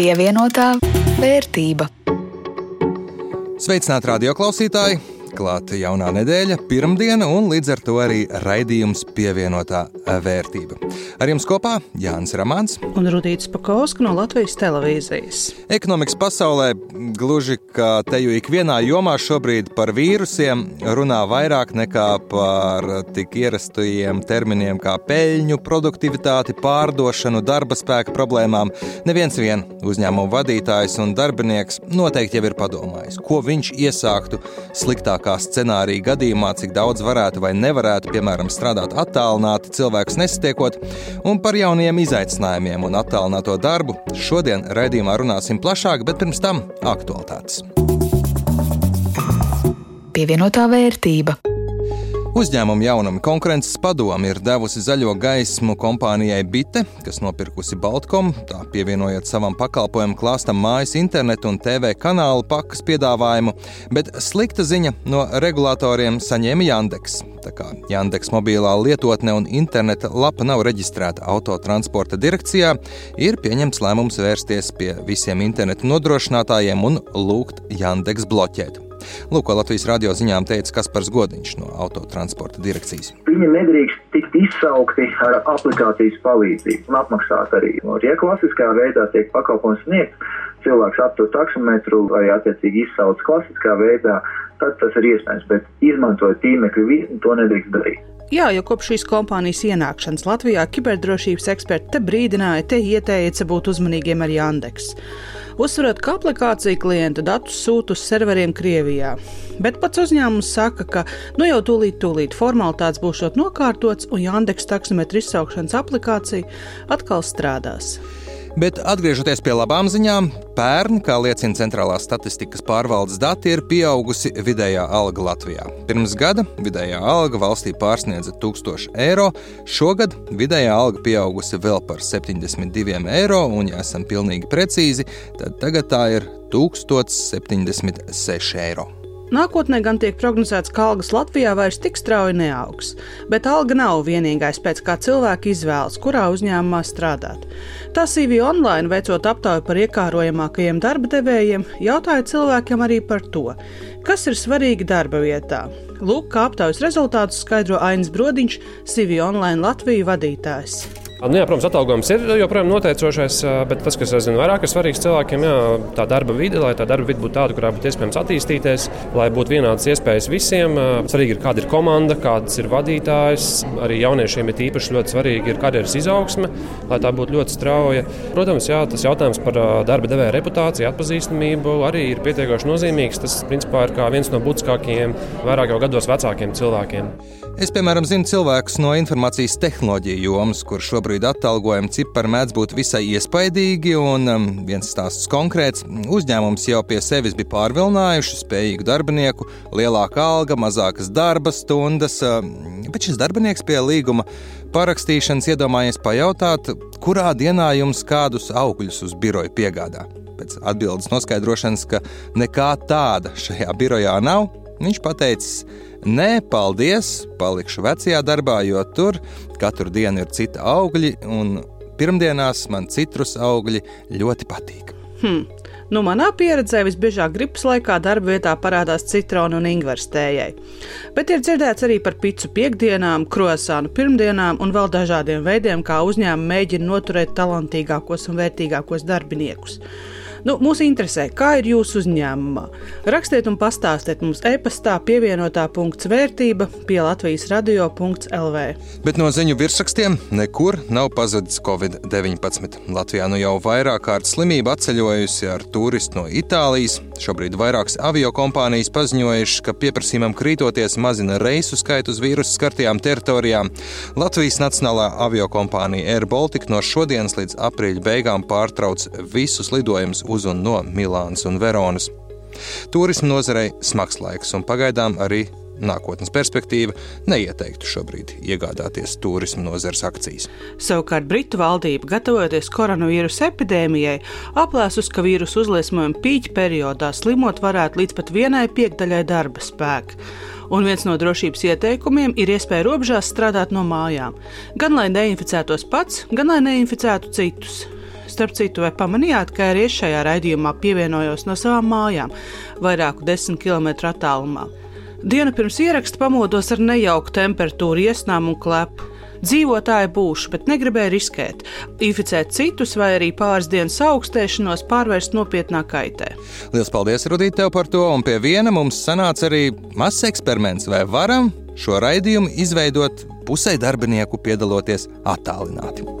Pievienotā vērtība. Sveicināti radioklausītāji! Klāta jaunā nedēļa, pirmdiena un līdz ar to arī raidījums pievienotā vērtība. Ar jums kopā Jānis Ramāns un Rudīts Pakausks no Latvijas televīzijas. Ekonomikas pasaulē gluži kā te jau ikvienā jomā šobrīd par vīrusiem runā vairāk nekā par tik ierastajiem terminiem kā peļņu, produktivitāti, pārdošanu, darba spēka problēmām. Neviens vien uzņēmuma vadītājs un darbinieks noteikti jau ir padomājis, ko viņš iesāktu sliktāk sliktākā scenārija gadījumā, cik daudz varētu vai nevarētu, piemēram, strādāt attālināti, cilvēkus nesatiekot, un par jauniem izaicinājumiem un attālināto darbu šodien raidījumā runāsim plašāk, bet pirms tam aktualitātes. Pievienotā vērtība. Uzņēmuma jaunuma konkurences padome ir devusi zaļo gaismu kompānijai Bite, kas nopirkusi Baltkom, tā pievienojot savam pakalpojumu klāstam mājas internetu un TV kanālu pakas piedāvājumu, bet slikta ziņa no regulatoriem saņēma Jandeks. Tā kā Jandeks mobilā lietotne un interneta lapa nav reģistrēta autotransporta direkcijā, ir pieņemts lēmums vērsties pie visiem internetu nodrošinātājiem un lūgt Jandeks bloķēt. Lūk, ko Latvijas radio ziņām teica Kaspars Godiņš no autotransporta direkcijas. Viņi nedrīkst tikt izsaukti ar aplikācijas palīdzību un apmaksāt arī. Ja klasiskā veidā tiek pakalpojums sniegts, cilvēks aptur taksometru vai attiecīgi izsauc klasiskā veidā, tad tas ir iespējams, bet izmantojot tīmekļa vietni, to nedrīkst darīt. Jā, jo kopš šīs kompānijas ienākšanas Latvijā kiberdrošības eksperti te brīdināja, te ieteica būt uzmanīgiem ar Jandeks uzsverot, ka aplikācija klienta datus sūta uz serveriem Krievijā. Bet pats uzņēmums saka, ka nu jau tūlīt, tūlīt formalitātes būšot nokārtots un Jandeks taksometru izsaukšanas aplikācija atkal strādās. Bet atgriežoties pie labām ziņām, pērn, kā liecina centrālās statistikas pārvaldes dati, ir pieaugusi vidējā alga Latvijā. Pirms gada vidējā alga valstī pārsniedza 1000 eiro, šogad vidējā alga pieaugusi vēl par 72 eiro, un, ja esam pilnīgi precīzi, tad tagad tā ir 1076 eiro. Nākotnē gan tiek prognozēts, ka algas Latvijā vairs tik strauji neaugs, bet alga nav vienīgais, pēc kā cilvēki izvēlas, kurā uzņēmumā strādāt. Tā CV online veicot aptauju par iekārojamākajiem darba devējiem, jautāja cilvēkiem arī par to, kas ir svarīgi darba vietā. Lūk, kā aptaujas rezultātus skaidro Ainis Brodiņš, CV online Latvijas vadītājs. Nu, jā, protams, atalgojums ir joprojām noteicošais, bet tas, kas aizvien vairāk ir svarīgs cilvēkiem, jā, tā darba vide, lai tā darba vide būtu tāda, kurā būtu iespējams attīstīties, lai būtu vienādas iespējas visiem. Svarīgi ir, kāda ir komanda, kāds ir vadītājs. Arī jauniešiem ir īpaši ļoti svarīgi ir karjeras izaugsme, lai tā būtu ļoti strauja. Protams, jā, tas jautājums par darba devēja reputāciju, atpazīstamību arī ir pietiekoši nozīmīgs. Tas, principā, ir viens no būtiskākajiem, vairāk jau gados vecākiem cilvēkiem. Es, piemēram, zinu cilvēkus no informācijas tehnoloģiju jomas, kur šobrīd atalgojuma cipari mēdz būt visai iespaidīgi, un um, viens stāsts konkrēts - uzņēmums jau pie sevis bija pārvilinājuši spējīgu darbinieku, lielāka alga, mazākas darba stundas, um, bet šis darbinieks pie līguma parakstīšanas iedomājies pajautāt, kurā dienā jums kādus augļus uz biroju piegādā. Pēc atbildes noskaidrošanas, ka nekā tāda šajā birojā nav, viņš pateicis, Nē, paldies, palikšu vecajā darbā, jo tur katru dienu ir cita augļi, un pirmdienās man citrus augļi ļoti patīk. Hmm. Nu, manā pieredzē visbiežāk gripas laikā darba vietā parādās citronu un ingveru stējai. Bet ir dzirdēts arī par picu piekdienām, krosānu pirmdienām un vēl dažādiem veidiem, kā uzņēmumi mēģina noturēt talantīgākos un vērtīgākos darbiniekus. Nu, mūs interesē, kā ir jūsu uzņēmumā. Rakstiet un pastāstiet mums e-pastā pievienotā punkts vērtība pie Latvijas radio.lv. Bet no ziņu virsrakstiem nekur nav pazudis Covid-19. Latvijā nu jau vairāk kārt slimība atceļojusi ar turistu no Itālijas. Šobrīd vairākas avio kompānijas paziņojušas, ka pieprasījumam krītoties mazina reisu skaitu uz vīrusu skartajām teritorijām. Latvijas Nacionālā avio kompānija Air Baltica no šodienas līdz aprīļa beigām pārtrauc visus lidojumus uz un no Milānas un Veronas. Turisma nozarei smags laiks un pagaidām arī nākotnes perspektīva neieteiktu šobrīd iegādāties turisma nozares akcijas. Savukārt Britu valdība, gatavojoties koronavīrusa epidēmijai, aplēsus, ka vīrusu uzliesmojuma pīķa periodā slimot varētu līdz pat vienai piekdaļai darba spēka. Un viens no drošības ieteikumiem ir iespēja robežās strādāt no mājām, gan lai neinficētos pats, gan lai neinficētu citus. Starp citu, vai pamanījāt, ka arī es šajā raidījumā pievienojos no savām mājām, vairāku desmit kilometru attālumā? Dienu pirms ieraksta pamodos ar nejauku temperatūru, iesnām un klepu. Dzīvotāji būšu, bet negribēju riskēt, inficēt citus vai arī pāris dienas augstēšanos pārvērst nopietnā kaitē. Lielas paldies, Rudīt, tev par to, un pie viena mums sanāca arī mazs eksperiments, vai varam šo raidījumu izveidot pusē darbinieku piedaloties attālināti.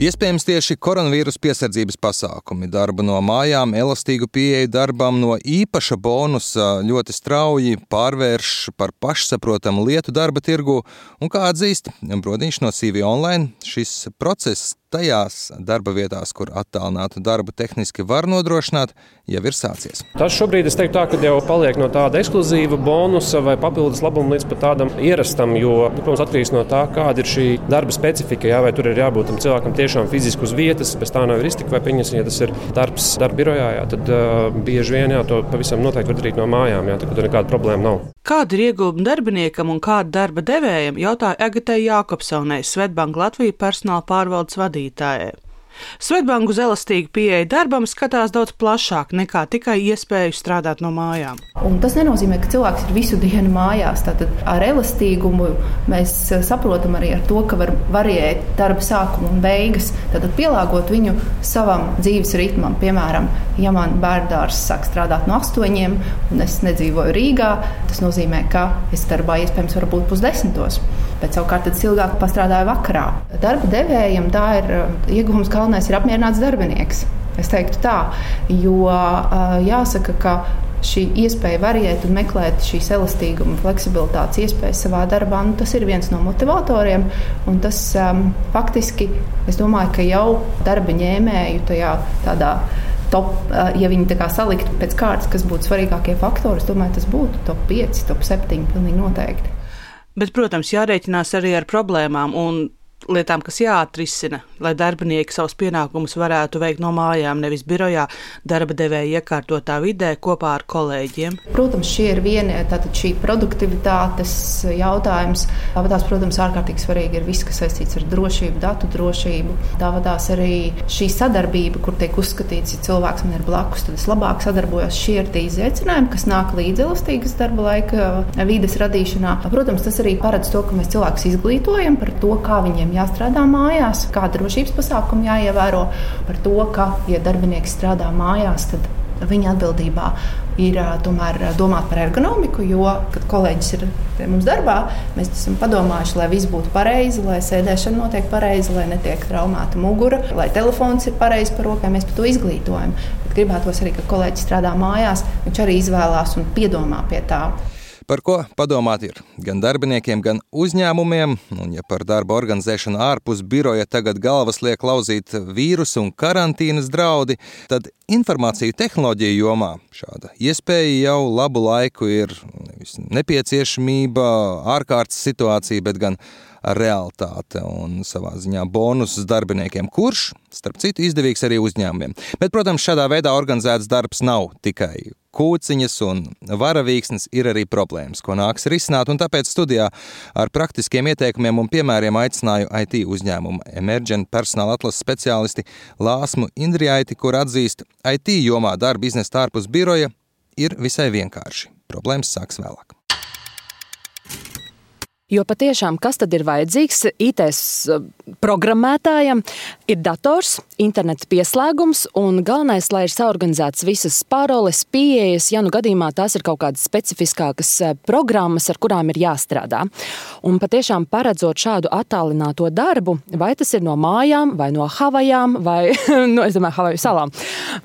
Iespējams, tieši koronavīrus piesardzības pasākumi, darba no mājām, elastīgu pieeju darbam, no īpaša bonusa ļoti strauji pārvērš par pašsaprotamu lietu darba tirgu, un kā atzīst Brodiņš no CV Online, šis process tajās darba vietās, kur attālinātu darbu tehniski var nodrošināt, jau ir sācies. Tas šobrīd es teiktu, tā, ka jau paliek no tāda ekskluzīva bonusa vai papildus labuma līdz pat tādam ierastam, jo, protams, atkarīgs no tā, kāda ir šī darba specifika. Jā, vai tur ir jābūt tam cilvēkam tiešām fiziski uz vietas, bez tā nav iztika, vai pieņemsim, ja tas ir darbs darba birojā, jā, tad uh, bieži vien jā, to pavisam noteikti var darīt no mājām, jā, tad tur nekāda problēma nav. Kāda ir ieguvuma darbiniekam un kāda darba devējam, jautāja Agatē Jākopsaunē, Svetbanka Latvijas personāla pārvaldes vadītājai. Svetbanka uz elastīgu pieeju darbam skatās daudz plašāk nekā tikai iespēju strādāt no mājām. Un tas nenozīmē, ka cilvēks ir visu dienu mājās. Tātad ar elastīgumu mēs saprotam arī ar to, ka var variēt darba sākumu un beigas, tad pielāgot viņu savam dzīves ritmam. Piemēram, ja man bērndārs sāk strādāt no astoņiem, un es nedzīvoju Rīgā, tas nozīmē, ka es darbā iespējams varu būt pusdesmitos. Bet savukārt es ilgāk pastrādāju vakarā. Darba devējiem tā ir ieguvums, kā galvenais ir apmierināts darbinieks. Es teiktu tā, jo jāsaka, ka šī iespēja variēt un meklēt šīs elastīguma, fleksibilitātes iespējas savā darbā, nu, tas ir viens no motivatoriem. Tas um, faktiski, es domāju, ka jau darba ņēmēju tajā tādā. Top, ja viņi tā kā saliktu pēc kārtas, kas būtu svarīgākie faktori, es domāju, tas būtu top 5, top 7. Pilnīgi noteikti. Bet, protams, jārēķinās arī ar problēmām. Un lietām, kas jāatrisina, lai darbinieki savus pienākumus varētu veikt no mājām, nevis birojā, darba devēja iekārtotā vidē kopā ar kolēģiem. Protams, šie ir vieni tātad šī produktivitātes jautājums. Tāpēc, protams, ārkārtīgi svarīgi ir viss, kas saistīts ar drošību, datu drošību. Tāpēc arī šī sadarbība, kur tiek uzskatīts, ja cilvēks man ir blakus, tad es labāk sadarbojos. Šie ir tie izaicinājumi, kas nāk līdz elastīgas darba laika vides radīšanā. Protams, tas arī paredz to, ka mēs cilvēkus izglītojam par to, kā viņiem jāstrādā mājās, kāda drošības pasākuma jāievēro par to, ka, ja darbinieks strādā mājās, tad viņa atbildībā ir tomēr domāt par ergonomiku, jo, kad kolēģis ir mums darbā, mēs esam padomājuši, lai viss būtu pareizi, lai sēdēšana notiek pareizi, lai netiek traumēta mugura, lai telefons ir pareizi par rokai. Mēs par to izglītojam. Bet gribētos arī, ka kolēģis strādā mājās, viņš arī izvēlās un piedomā pie tā. Par ko padomāt ir? Gan darbiniekiem, gan uzņēmumiem, un ja par darba organizēšanu ārpus biroja tagad galvas liek lauzīt vīrusu un karantīnas draudi, tad informāciju tehnoloģiju jomā šāda iespēja jau labu laiku ir nevis nepieciešamība, ārkārtas situācija, bet gan realitāte. Un savā ziņā bonusus darbiniekiem, kurš, starp citu, izdevīgs arī uzņēmumiem. Bet, protams, šādā veidā organizēts darbs nav tikai kūciņas un varavīksnes ir arī problēmas, ko nāks risināt, un tāpēc studijā ar praktiskiem ieteikumiem un piemēriem aicināju IT uzņēmumu Emergent personāla atlases speciālisti Lāsmu Indrijaiti, kur atzīst, IT jomā darba iznest ārpus biroja ir visai vienkārši. Problēmas sāks vēlāk. Jo patiešām, kas tad ir vajadzīgs IT programmētājam, ir dators, internets pieslēgums un galvenais, lai ir saorganizēts visas paroles, pieejas, ja nu gadījumā tās ir kaut kādas specifiskākas eh, programmas, ar kurām ir jāstrādā. Un patiešām paredzot šādu attālināto darbu, vai tas ir no mājām, vai no Havajām, vai no, nu, Havaju salām,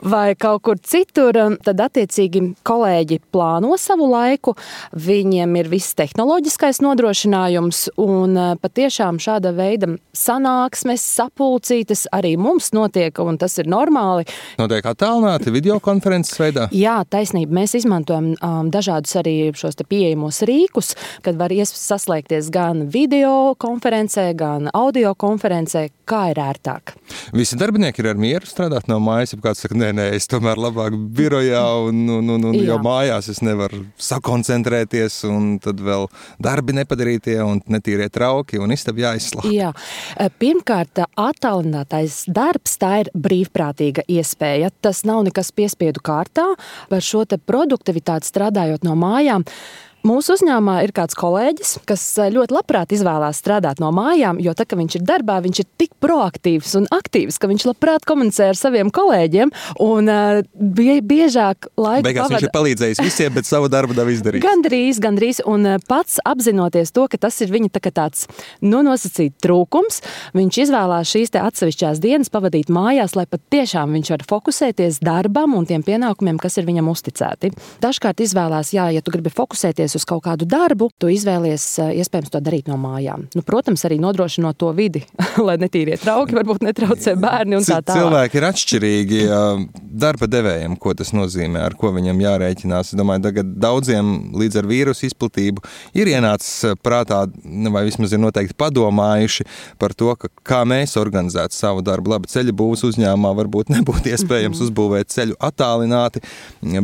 vai kaut kur citur, tad attiecīgi kolēģi plāno savu laiku, viņiem ir viss tehnoloģiskais nodrošināts nodrošinājums. Un patiešām šāda veida sanāksmes, sapulcītes arī mums notiek, un tas ir normāli. Notiek attālināti videokonferences veidā? Jā, taisnība. Mēs izmantojam um, dažādus arī šos pieejamos rīkus, kad var saslēgties gan video konferencē, gan audio konferencē, kā ir ērtāk. Visi darbinieki ir ar mieru strādāt no mājas, ja kāds saka, nē, nē, es tomēr labāk birojā, un, un, un, un jo mājās es nevaru sakoncentrēties, un tad vēl darbi nepadarītie, un netīrie trauki, un istaba jāizslēdz. Jā. Pirmkārt, attālinātais darbs tā ir brīvprātīga iespēja. Tas nav nekas piespiedu kārtā. Par šo produktivitāti strādājot no mājām, Mūsu uzņēmumā ir kāds kolēģis, kas eh, ļoti labprāt izvēlās strādāt no mājām, jo tā, viņš ir darbā, viņš ir tik proaktīvs un aktīvs, ka viņš labprāt komunicē ar saviem kolēģiem. Un uh, biežāk laika Beigās pavada... viņš ir palīdzējis visiem, bet savu darbu nav izdarījis. Gandrīz, gandrīz. Un uh, pats apzinoties to, ka tas ir viņa tā tāds nu, nosacīts trūkums, viņš izvēlās šīs atsevišķās dienas pavadīt mājās, lai patiešām viņš var fokusēties darbam un tiem pienākumiem, kas ir viņam uzticēti. Dažkārt izvēlās, jā, ja tu gribi fokusēties uz kaut kādu darbu, tu izvēlies eh, iespējams to darīt no mājām. Nu, protams, arī nodrošinot to vidi, lai netīrie trauki varbūt netraucē bērni un tā tālāk. Cilvēki ir atšķirīgi darba devējiem, ko tas nozīmē, ar ko viņam jārēķinās. Es domāju, tagad daudziem līdz ar vīrusu izplatību ir ienācis eh, prātā, nu, vai vismaz ir noteikti padomājuši par to, ka, kā mēs organizētu savu darbu. Labi, ceļa būvs uzņēmumā varbūt nebūtu iespējams uzbūvēt ceļu attālināti,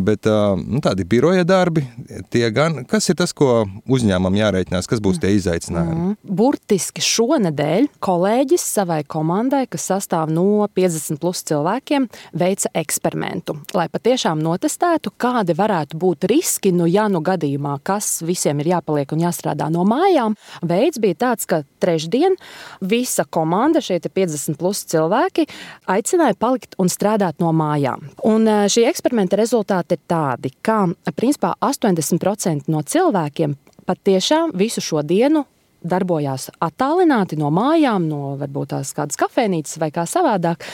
bet nu, tādi biroja darbi, tie gan, kas Kas ir tas, ko uzņēmumam jārēķinās, kas būs tie izaicinājumi? Mm. Burtiski šonadēļ kolēģis savai komandai, kas sastāv no 50 plus cilvēkiem, veica eksperimentu, lai patiešām notestētu, kādi varētu būt riski, nu, ja nu gadījumā, kas visiem ir jāpaliek un jāstrādā no mājām. Veids bija tāds, ka trešdien visa komanda, šie 50 plus cilvēki, aicināja palikt un strādāt no mājām. Un eh, šī eksperimenta rezultāti ir tādi, ka principā 80% no cilvēkiem patiešām visu šo dienu darbojās attālināti no mājām, no varbūt tās kādas kafejnīcas vai kā savādāk.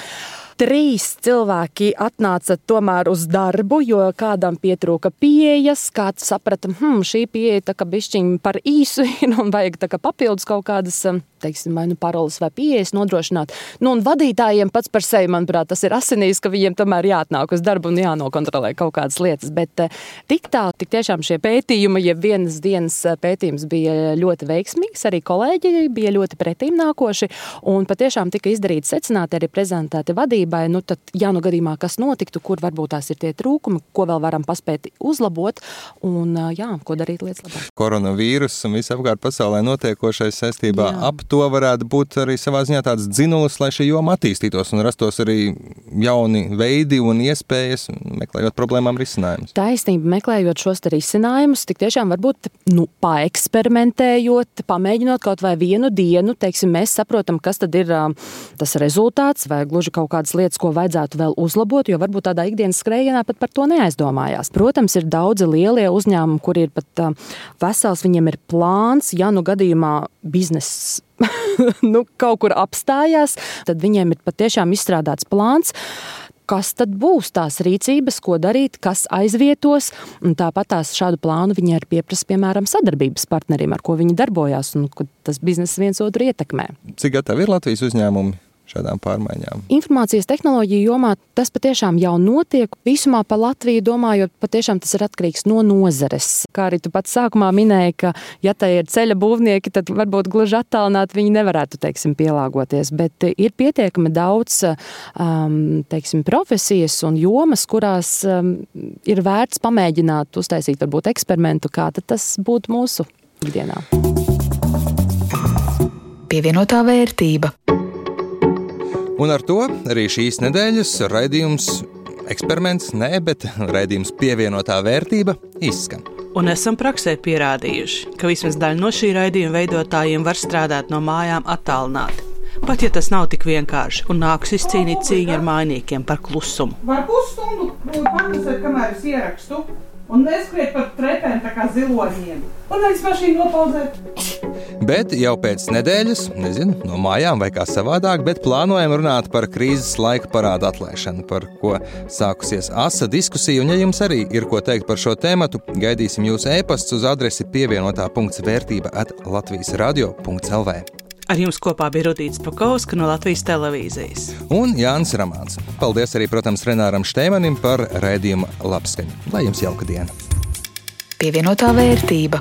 Trīs cilvēki atnāca tomēr uz darbu, jo kādam pietrūka pieejas. Kāds saprata, ka hm, šī pieeja tā kā bišķiņa par īsu ir un vajag papildus kaut kādas teiksim, vai nu paroles vai pieejas nodrošināt. Nu, un vadītājiem pats par sevi, manuprāt, tas ir asinīs, ka viņiem tomēr jāatnāk uz darbu un jānokontrolē kaut kādas lietas. Bet eh, tik tā, tik tiešām šie pētījumi, ja vienas dienas eh, pētījums bija ļoti veiksmīgs, arī kolēģi bija ļoti pretīm nākoši un patiešām tika izdarīti secināti arī prezentēti vadībai. Nu, tad, ja nu gadījumā kas notiktu, kur varbūt tās ir tie trūkumi, ko vēl varam paspēt uzlabot un jā, ko darīt lietas labāk. Koronavīrus un visapkārt pasaulē notiekošais saistībā jā. ap to varētu būt arī savā ziņā tāds dzinulis, lai šī joma attīstītos un rastos arī jauni veidi un iespējas, meklējot problēmām risinājumus. Taisnība, meklējot šos risinājumus, tik tiešām varbūt nu, paeksperimentējot, pamēģinot kaut vai vienu dienu, teiksim, mēs saprotam, kas tad ir tas rezultāts vai gluži kaut kādas lietas, ko vajadzētu vēl uzlabot, jo varbūt tādā ikdienas skrējienā pat par to neaizdomājās. Protams, ir daudzi lielie uzņēmumi, kur ir pat vesels, viņiem ir plāns, ja nu gadījumā bizness nu, kaut kur apstājās, tad viņiem ir patiešām izstrādāts plāns kas tad būs tās rīcības, ko darīt, kas aizvietos. Tāpat tās šādu plānu viņi arī pieprasa, piemēram, sadarbības partneriem, ar ko viņi darbojās, un tas biznesa viens otru ietekmē. Cik gatavi ir Latvijas uzņēmumi šādām pārmaiņām? Informācijas tehnoloģiju jomā tas patiešām jau notiek. Visumā par Latviju domājot, patiešām tas ir atkarīgs no nozares. Kā arī tu pats sākumā minēji, ka, ja tai ir ceļa būvnieki, tad varbūt gluži attālināti viņi nevarētu teiksim, pielāgoties. Bet ir pietiekami daudz um, teiksim, profesijas un jomas, kurās um, ir vērts pamēģināt uztaisīt varbūt eksperimentu, kā tas būtu mūsu ikdienā. Pievienotā vērtība. Un ar to arī šīs nedēļas raidījums eksperiments, nē, bet raidījums pievienotā vērtība izskan. Un esam praksē pierādījuši, ka vismaz daļa no šī raidījuma veidotājiem var strādāt no mājām attālināti. Pat ja tas nav tik vienkārši un nāks izcīnīt cīņu ar mainīkiem par klusumu. Var pusstundu paklusēt, kamēr es ierakstu, un neskriet par trepēm tā kā ziloņiem. Un es mašīnu nopauzēt. Bet jau pēc nedēļas, nezinu, no mājām vai kā savādāk, bet plānojam runāt par krīzes laika parādu atlēšanu, par ko sākusies asa diskusija. Un, ja jums arī ir ko teikt par šo tēmu, gaidīsim jūsu e-pastu uz adresi pievienotā punkts vērtība at Latvijas radio.lv. Ar jums kopā bija Rudīts Pakausks no Latvijas televīzijas. Un Jānis Ramāns. Paldies arī, protams, Renāram Šteimanim par raidījumu labskaņu. Lai jums jauka diena! Pievienotā vērtība.